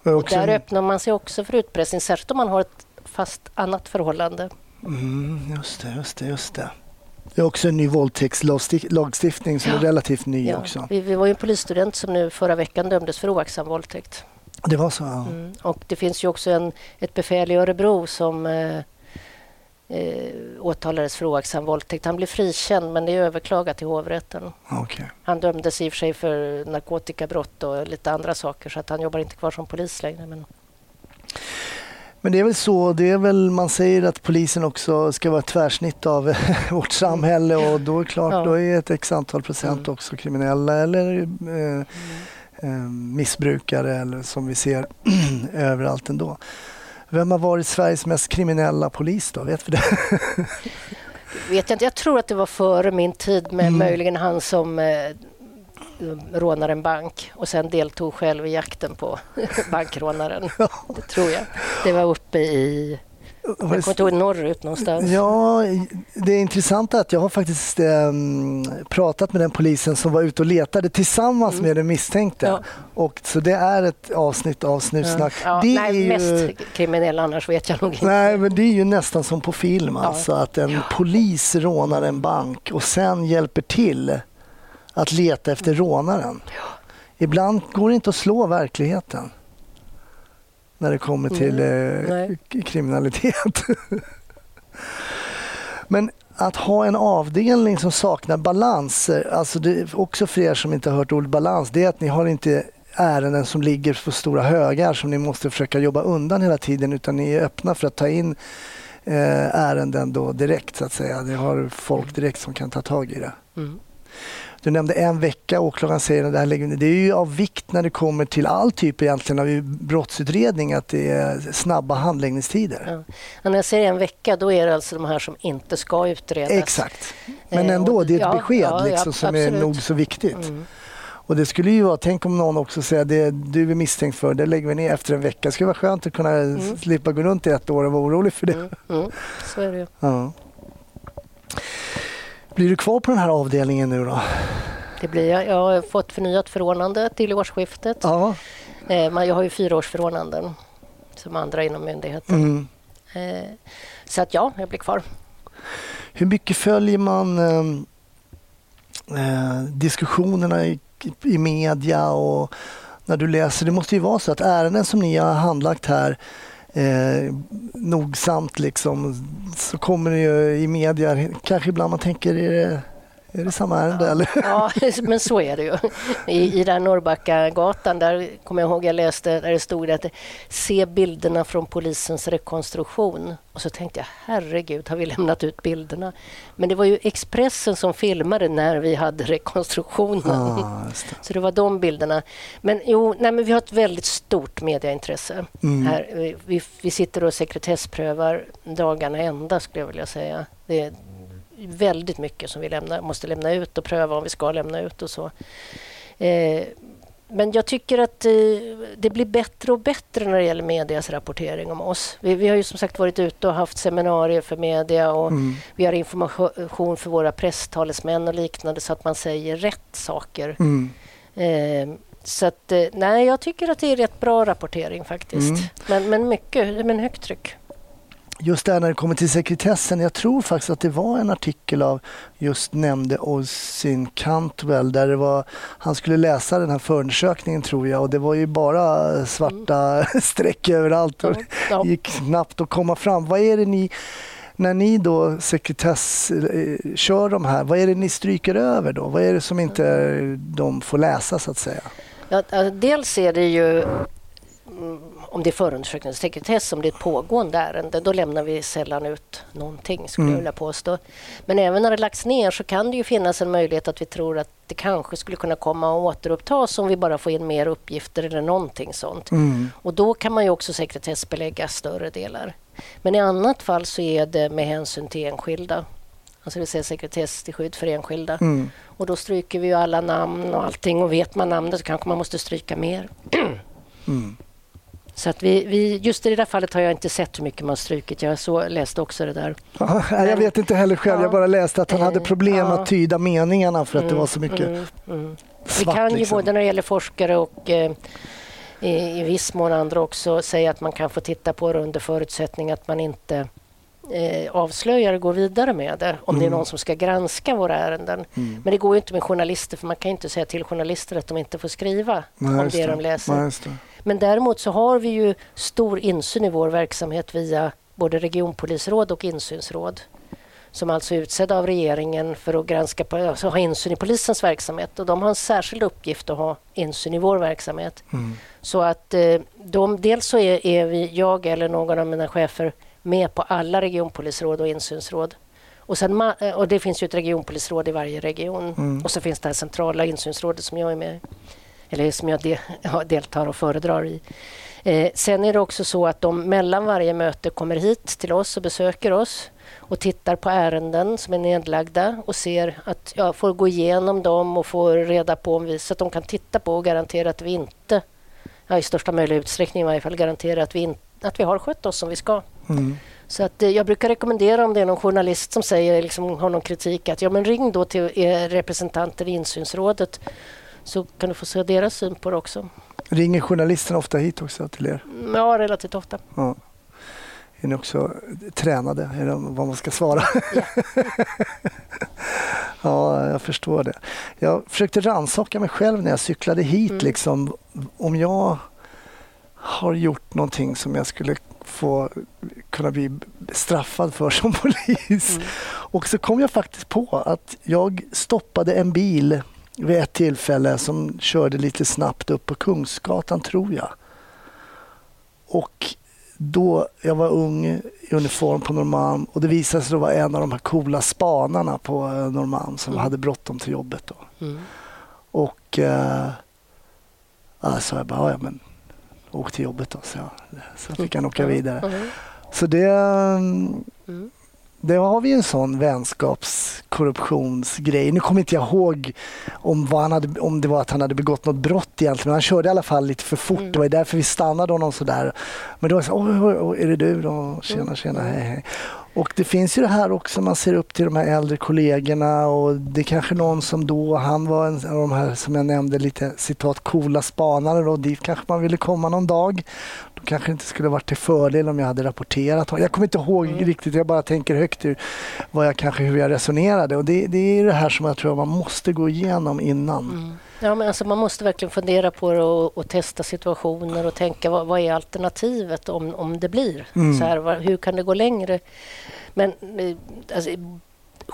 Och där öppnar man sig också för utpressning, särskilt om man har ett fast annat förhållande. Mm, just det, just det, just det. Det är också en ny våldtäktslagstiftning som ja. är relativt ny ja. också. Vi, vi, var ju en polisstudent som nu förra veckan dömdes för oaktsam våldtäkt. Det var så? Ja. Mm. Och det finns ju också en, ett befäl i Örebro som eh, eh, åtalades för oaktsam våldtäkt. Han blev frikänd men det är överklagat till hovrätten. Okay. Han dömdes i och för sig för narkotikabrott och lite andra saker så att han jobbar inte kvar som polis längre. Men... Men det är väl så, det är väl, man säger att polisen också ska vara ett tvärsnitt av vårt samhälle och då är klart, ja. då är ett x antal procent mm. också kriminella eller eh, mm. eh, missbrukare eller som vi ser överallt ändå. Vem har varit Sveriges mest kriminella polis då? Vet vi det? vet jag inte. Jag tror att det var före min tid med mm. möjligen han som eh, rånar en bank och sen deltog själv i jakten på bankrånaren. Det tror jag. Det var uppe i Jag kommer inte ihåg norrut någonstans. Ja, det är intressant att jag har faktiskt eh, pratat med den polisen som var ute och letade tillsammans mm. med den misstänkte. Ja. Och, så det är ett avsnitt av Snutsnack. Ja. det nej, är ju... mest kriminell annars vet jag nog inte. Nej, men det är ju nästan som på film alltså, att en polis rånar en bank och sen hjälper till att leta efter rånaren. Ibland går det inte att slå verkligheten när det kommer till mm. eh, kriminalitet. Men att ha en avdelning som saknar balans, alltså det, också för er som inte har hört ordet balans, det är att ni har inte ärenden som ligger på stora högar som ni måste försöka jobba undan hela tiden utan ni är öppna för att ta in eh, ärenden då direkt så att säga. Ni har folk direkt som kan ta tag i det. Mm. Du nämnde en vecka, åklagaren säger att det här Det är ju av vikt när det kommer till all typ egentligen av brottsutredning att det är snabba handläggningstider. Ja. När jag säger en vecka då är det alltså de här som inte ska utredas. Exakt, men eh, ändå det är ett ja, besked ja, liksom, som är nog så viktigt. Mm. Och det skulle ju vara, tänk om någon också säger det du är misstänkt för, det lägger vi ner efter en vecka. Det skulle vara skönt att kunna mm. slippa gå runt i ett år och vara orolig för det. Mm. Mm. Så är det ju. Ja. Blir du kvar på den här avdelningen nu då? Det blir jag. Jag har fått förnyat förordnande till årsskiftet. Ja. Eh, jag har ju fyraårsförordnanden som andra inom myndigheten. Mm. Eh, så att ja, jag blir kvar. Hur mycket följer man ehm, eh, diskussionerna i, i media och när du läser? Det måste ju vara så att ärenden som ni har handlagt här eh, nogsamt liksom, så kommer det ju i media, kanske ibland man tänker är det är det samma ärende? Ja, eller? ja, men så är det ju. I, i den Norrbackagatan, där kommer jag ihåg jag läste där det stod att se bilderna från polisens rekonstruktion. Och så tänkte jag, herregud, har vi lämnat ut bilderna? Men det var ju Expressen som filmade när vi hade rekonstruktionen. Ah, det. Så det var de bilderna. Men jo, nej, men vi har ett väldigt stort mediaintresse. Mm. Här. Vi, vi sitter och sekretessprövar dagarna ända, skulle jag vilja säga. Det, väldigt mycket som vi lämna, måste lämna ut och pröva om vi ska lämna ut och så. Eh, men jag tycker att eh, det blir bättre och bättre när det gäller medias rapportering om oss. Vi, vi, har ju som sagt varit ute och haft seminarier för media och mm. vi har information för våra presstalesmän och liknande så att man säger rätt saker. Mm. Eh, så att, nej, jag tycker att det är rätt bra rapportering faktiskt. Mm. Men, men mycket, men högt tryck just där när det kommer till sekretessen, jag tror faktiskt att det var en artikel av just nämnde Oisin Cantwell där det var, han skulle läsa den här förundersökningen tror jag och det var ju bara svarta mm. streck överallt och ja. gick knappt att komma fram. Vad är det ni när ni då sekretess eh, kör de här, vad är det ni stryker över då? Vad är det som inte de får läsa så att säga? Ja, dels är det ju om det är förundersökningssekretess, om det är ett pågående ärende, då lämnar vi sällan ut någonting, skulle mm. jag vilja påstå. Men även när det lagts ner så kan det ju finnas en möjlighet att vi tror att det kanske skulle kunna komma att återupptas om vi bara får in mer uppgifter eller någonting sånt. Mm. Och då kan man ju också sekretessbelägga större delar. Men i annat fall så är det med hänsyn till enskilda. Alltså det vill säga sekretess till skydd för enskilda. Mm. Och då stryker vi ju alla namn och allting och vet man namnet så kanske man måste stryka mer. Mm. Så att vi, vi, just i det där fallet har jag inte sett hur mycket man strukit. Jag så, läste också det där. Ja, jag vet inte heller själv. Ja. Jag bara läste att han hade problem ja. att tyda meningarna för att mm, det var så mycket mm, mm. Svart, Vi kan ju liksom. både när det gäller forskare och eh, i, i viss mån andra också säga att man kan få titta på det under förutsättning att man inte eh, avslöjar och går vidare med det om mm. det är mm. någon som ska granska våra ärenden. Mm. Men det går inte med journalister för man kan inte säga till journalister att de inte får skriva Nej, om det, det de läser. Nej, men däremot så har vi ju stor insyn i vår verksamhet via både regionpolisråd och insynsråd som alltså är utsedda av regeringen för att granska alltså ha insyn i polisens verksamhet. Och de har en särskild uppgift att ha insyn i vår verksamhet. Mm. Så att eh, de, dels så är, är, vi, jag eller någon av mina chefer med på alla regionpolisråd och insynsråd. Och, sen, eh, och det finns ju ett regionpolisråd i varje region. Mm. Och så finns det här centrala insynsrådet som jag är med i eller som jag de, ja, deltar och föredrar i. Eh, sen är det också så att de mellan varje möte kommer hit till oss och besöker oss och tittar på ärenden som är nedlagda och ser att jag får gå igenom dem och få reda på om vi, så att de kan titta på och garantera att vi inte, ja, i största möjliga utsträckning i varje fall, garantera att vi, in, att vi har skött oss som vi ska. Mm. Så att, eh, jag brukar rekommendera om det är någon journalist som säger, liksom, har någon kritik att ja, men ring då till er representanter i insynsrådet så kan du få se deras syn på det också. Ringer journalisterna ofta hit också till er? Ja, relativt ofta. Ja. Är ni också tränade i vad man ska svara? Ja. ja, jag förstår det. Jag försökte rannsaka mig själv när jag cyklade hit. Mm. Liksom, om jag har gjort någonting som jag skulle få kunna bli straffad för som polis. Mm. Och så kom jag faktiskt på att jag stoppade en bil vid ett tillfälle som körde lite snabbt upp på Kungsgatan, tror jag. Och då, jag var ung i uniform på Norrmalm och det visade sig vara en av de här coola spanarna på eh, Norrmalm som mm. hade bråttom till jobbet. Då. Mm. Och eh, alltså jag bara, ja men åk till jobbet då. Så, jag, så fick han åka vidare. Mm. Så det, mm. det har vi en sån vänskapskorruptionsgrej. Nu kommer inte jag ihåg om, vad han hade, om det var att han hade begått något brott egentligen. Men han körde i alla fall lite för fort. Mm. Det var därför vi stannade honom sådär. Men då var det så oj, oj, oj, är det du då? Tjena, tjena, hej, hej. Och det finns ju det här också, man ser upp till de här äldre kollegorna och det är kanske någon som då, han var en av de här som jag nämnde lite citat coola spanare och dit kanske man ville komma någon dag. Då kanske det inte skulle varit till fördel om jag hade rapporterat. Jag kommer inte ihåg mm. riktigt, jag bara tänker högt hur, vad jag kanske, hur jag resonerade och det, det är det här som jag tror man måste gå igenom innan. Mm. Ja, men alltså man måste verkligen fundera på det och, och testa situationer och tänka vad, vad, är alternativet om, om det blir mm. så här. Hur kan det gå längre? Men eh, alltså,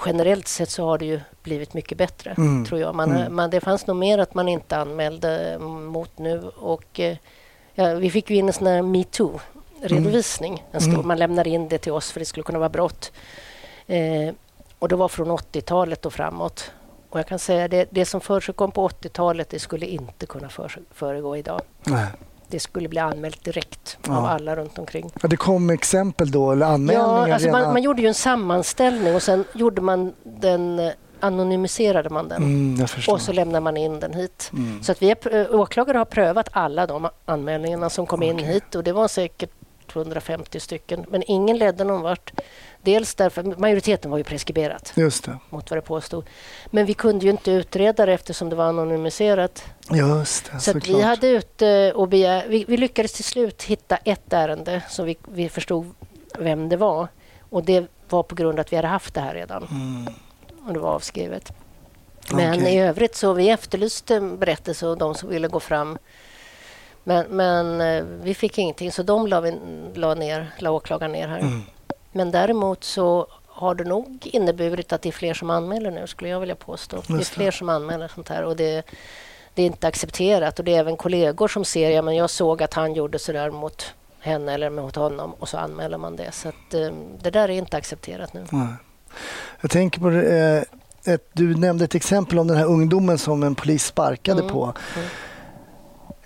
generellt sett så har det ju blivit mycket bättre, mm. tror jag. Man, mm. man, det fanns nog mer att man inte anmälde mot nu. Och, eh, ja, vi fick ju in en sån här metoo-redovisning. Mm. Man lämnade in det till oss för det skulle kunna vara brott. Eh, och det var från 80-talet och framåt. Och jag kan säga det, det som försigkom på 80-talet det skulle inte kunna för, föregå idag. Nej. Det skulle bli anmält direkt ja. av alla runt omkring. Ja, det kom exempel då, eller anmälningar? Ja, alltså man, man, gjorde ju en sammanställning och sen gjorde man den eh, anonymiserade man den mm, och så lämnade man in den hit. Mm. Så att vi åklagare har prövat alla de anmälningarna som kom okay. in hit och det var säkert 250 stycken, men ingen ledde någon vart. Dels därför majoriteten var ju preskriberat Just det. mot vad det påstod. Men vi kunde ju inte utreda det eftersom det var anonymiserat. Just det, så vi hade ute och begär, vi, vi, lyckades till slut hitta ett ärende som vi, vi förstod vem det var. Och det var på grund av att vi hade haft det här redan. Mm. Och det var avskrivet. Men okay. i övrigt så vi efterlyste berättelser och de som ville gå fram men, men eh, vi fick ingenting, så de la, vi, la, ner, la åklagaren ner här. Mm. Men däremot så har det nog inneburit att det är fler som anmäler nu, skulle jag vilja påstå. Det är fler som anmäler sånt här och det, det är inte accepterat. Och det är även kollegor som ser, ja men jag såg att han gjorde så där mot henne eller mot honom och så anmäler man det. Så att, eh, det där är inte accepterat nu. Nej. Jag tänker på det, eh, ett, du nämnde ett exempel om den här ungdomen som en polis sparkade mm. på. Mm.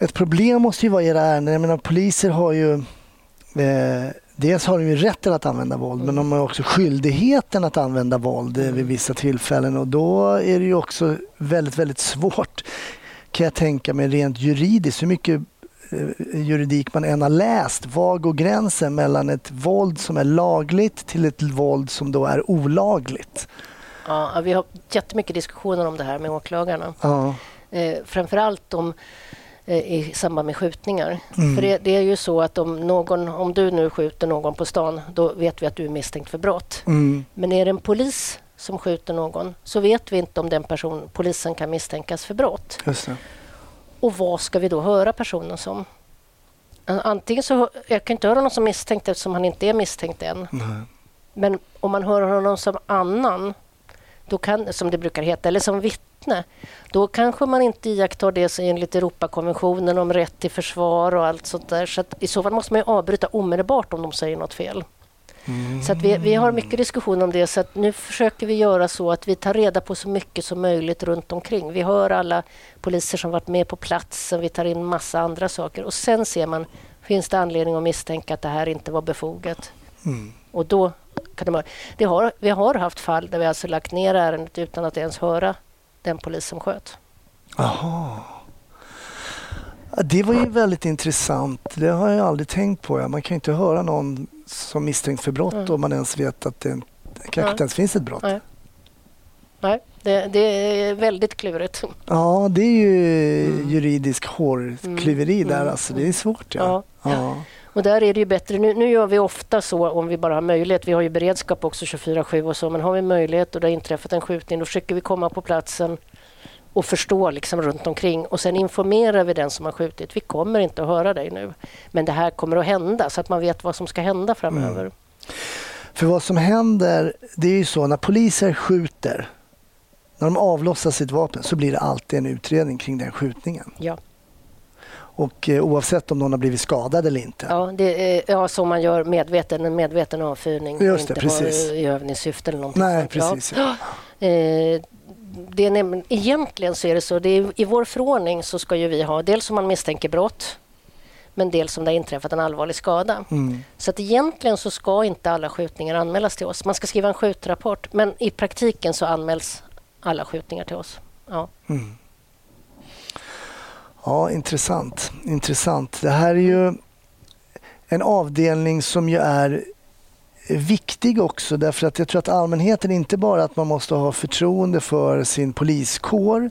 Ett problem måste ju vara era ärenden. Jag menar, poliser har ju eh, Dels har de ju rätten att använda våld men de har också skyldigheten att använda våld eh, vid vissa tillfällen och då är det ju också väldigt, väldigt svårt kan jag tänka mig rent juridiskt. Hur mycket eh, juridik man än har läst. Var går gränsen mellan ett våld som är lagligt till ett våld som då är olagligt? Ja, vi har jättemycket diskussioner om det här med åklagarna. Ja. Eh, framförallt om i samband med skjutningar. Mm. För det, det, är ju så att om, någon, om du nu skjuter någon på stan, då vet vi att du är misstänkt för brott. Mm. Men är det en polis som skjuter någon så vet vi inte om den person, polisen kan misstänkas för brott. Och vad ska vi då höra personen som? Antingen så, jag kan inte höra någon som misstänkt eftersom han inte är misstänkt än. Nej. Men om man hör honom som annan, då kan, som det brukar heta, eller som vittne vittne, då kanske man inte iakttar det enligt Europakonventionen om rätt till försvar och allt sånt där. Så I så fall måste man avbryta omedelbart om de säger något fel. Mm. Så vi, vi har mycket diskussion om det. Så nu försöker vi göra så att vi tar reda på så mycket som möjligt runt omkring. Vi hör alla poliser som varit med på platsen. Vi tar in massa andra saker och sen ser man finns det anledning att misstänka att det här inte var befogat. Mm. Och då kan det, det har, vi har haft fall där vi alltså lagt ner ärendet utan att ens höra den polis som sköt. Jaha. Det var ju väldigt intressant. Det har jag aldrig tänkt på. Man kan inte höra någon som misstänkt för brott mm. om man ens vet att det kanske inte ens finns ett brott. Nej. Nej, det, det, är väldigt klurigt. Ja, det är ju mm. juridisk hårklyveri mm. där. Mm. Alltså, det är svårt. Ja. ja. ja. Och där är det ju bättre. Nu, nu, gör vi ofta så om vi bara har möjlighet. Vi har ju beredskap också 24-7 och så. Men har vi möjlighet och det har inträffat en skjutning då försöker vi komma på platsen och förstå liksom runt omkring och sen informerar vi den som har skjutit. Vi kommer inte att höra dig nu, men det här kommer att hända så att man vet vad som ska hända framöver. Mm. För vad som händer, det är ju så när poliser skjuter, när de avlossar sitt vapen så blir det alltid en utredning kring den skjutningen. Ja. Och eh, oavsett om någon har blivit skadad eller inte. Ja, det är, ja så man gör medveten, en medveten avfyrning Just det, inte precis. i övningssyfte eller någonting Nej, sånt. precis. Ja. Eh, det är nämligen, egentligen så är det så, det är, i vår förordning så ska ju vi ha dels om man misstänker brott men dels om det har inträffat en allvarlig skada. Mm. Så att egentligen så ska inte alla skjutningar anmälas till oss. Man ska skriva en skjutrapport men i praktiken så anmäls alla skjutningar till oss. Ja. Mm. Ja, intressant. intressant. Det här är ju en avdelning som ju är viktig också därför att jag tror att allmänheten inte bara att man måste ha förtroende för sin poliskår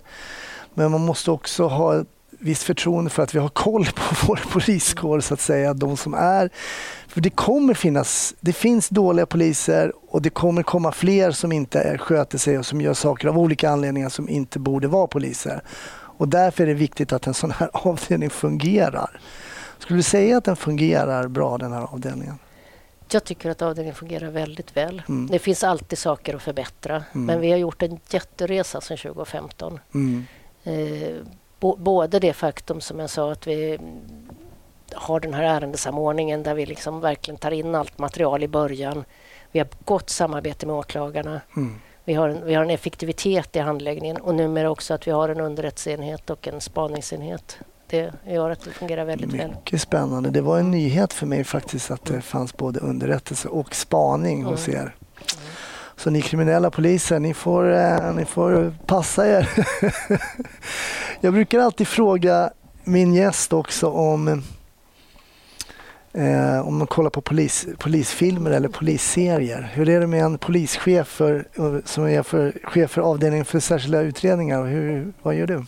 men man måste också ha visst förtroende för att vi har koll på vår poliskår så att säga. De som är, för det kommer finnas, det finns dåliga poliser och det kommer komma fler som inte sköter sig och som gör saker av olika anledningar som inte borde vara poliser. Och därför är det viktigt att en sån här avdelning fungerar. Skulle du säga att den fungerar bra den här avdelningen? Jag tycker att avdelningen fungerar väldigt väl. Mm. Det finns alltid saker att förbättra mm. men vi har gjort en jätteresa sedan 2015. Mm. Eh, både det faktum som jag sa att vi har den här ärendesamordningen där vi liksom verkligen tar in allt material i början. Vi har gott samarbete med åklagarna. Mm. Vi, har en, vi har en effektivitet i handläggningen och numera också att vi har en underrättelseenhet och en spaningsenhet. Det gör att det fungerar väldigt Mycket väl. Mycket spännande. Det var en nyhet för mig faktiskt att det fanns både underrättelse och spaning mm. hos er. Så ni kriminella poliser, ni får, eh, ni får passa er. Jag brukar alltid fråga min gäst också om Eh, om man kollar på polis, polisfilmer eller polisserier. Hur är det med en polischef för, som är för, chef för avdelningen för särskilda utredningar? Hur, vad gör du?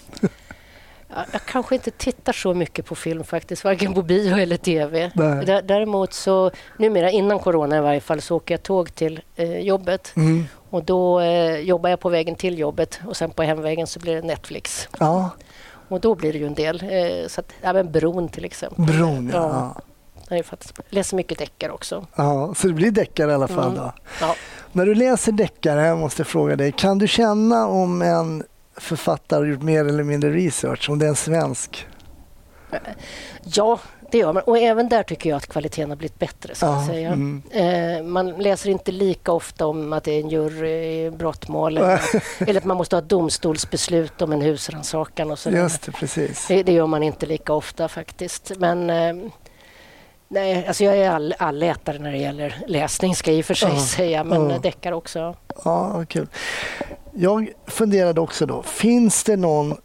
Jag kanske inte tittar så mycket på film faktiskt, varken på bio eller tv. Nej. Däremot så, numera innan corona i varje fall, så åker jag tåg till eh, jobbet. Mm. Och då eh, jobbar jag på vägen till jobbet och sen på hemvägen så blir det Netflix. Ja. Och då blir det ju en del. Eh, så att, ja, men Bron till exempel. Bron, ja. ja. Jag läser mycket deckare också. Ja, så det blir deckare i alla fall mm. då. Ja. När du läser deckare, jag måste fråga dig, kan du känna om en författare har gjort mer eller mindre research, om det är en svensk? Ja, det gör man. Och även där tycker jag att kvaliteten har blivit bättre. Så ja, säga. Mm. Eh, man läser inte lika ofta om att det är en jury i brottmål eller, eller att man måste ha ett domstolsbeslut om en husrannsakan. Och Just det, precis. Det, det, gör man inte lika ofta faktiskt. Men eh, Nej, alltså jag är all, allätare när det gäller läsning ska jag i och för sig ja, säga, men ja. deckar också. Ja, kul. Jag funderade också då, finns det någon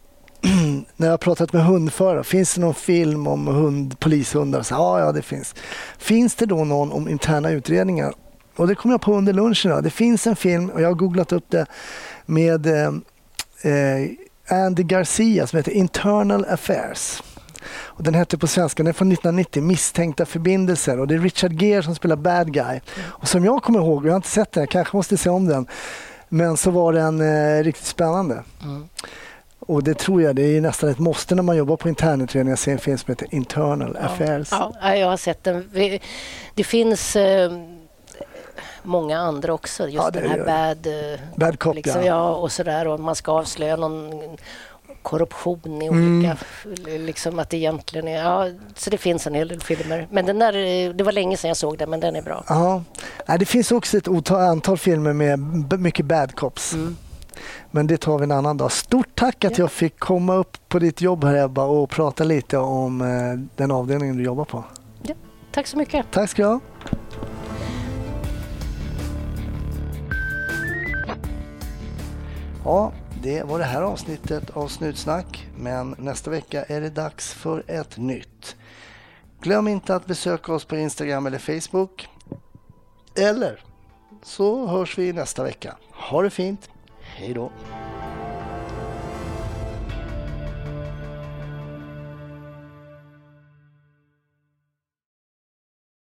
när jag har pratat med hundförare, finns det någon film om hund, polishundar? Så, ja, ja, det finns. Finns det då någon om interna utredningar? Och det kom jag på under lunchen. Då. Det finns en film, och jag har googlat upp det, med eh, eh Andy Garcia som heter Internal Affairs. Och den hette på svenska, den är från 1990, Misstänkta förbindelser. Och det är Richard Gere som spelar bad guy. Mm. Och som jag kommer ihåg, jag har inte sett den, jag kanske måste se om den. Men så var den eh, riktigt spännande. Mm. Och det tror jag, det är nästan ett måste när man jobbar på internutredningar att se en film som heter Internal ja. Affairs. Ja, jag har sett den. Det finns eh, många andra också. Just ja, den här bad, eh, bad cop, liksom, ja. ja. och sådär. Och man ska avslöja någon korruption i olika... Mm. Liksom att det egentligen är... Ja, så det finns en hel del filmer. Men den där, det var länge sedan jag såg den, men den är bra. Ja. Det finns också ett antal filmer med mycket bad cops. Mm. Men det tar vi en annan dag. Stort tack att ja. jag fick komma upp på ditt jobb här Ebba och prata lite om eh, den avdelningen du jobbar på. Ja, tack så mycket. Tack ska du ha. Ja, det var det här avsnittet av Snutsnack, men nästa vecka är det dags för ett nytt. Glöm inte att besöka oss på Instagram eller Facebook. Eller så hörs vi nästa vecka. Ha det fint. Hej då!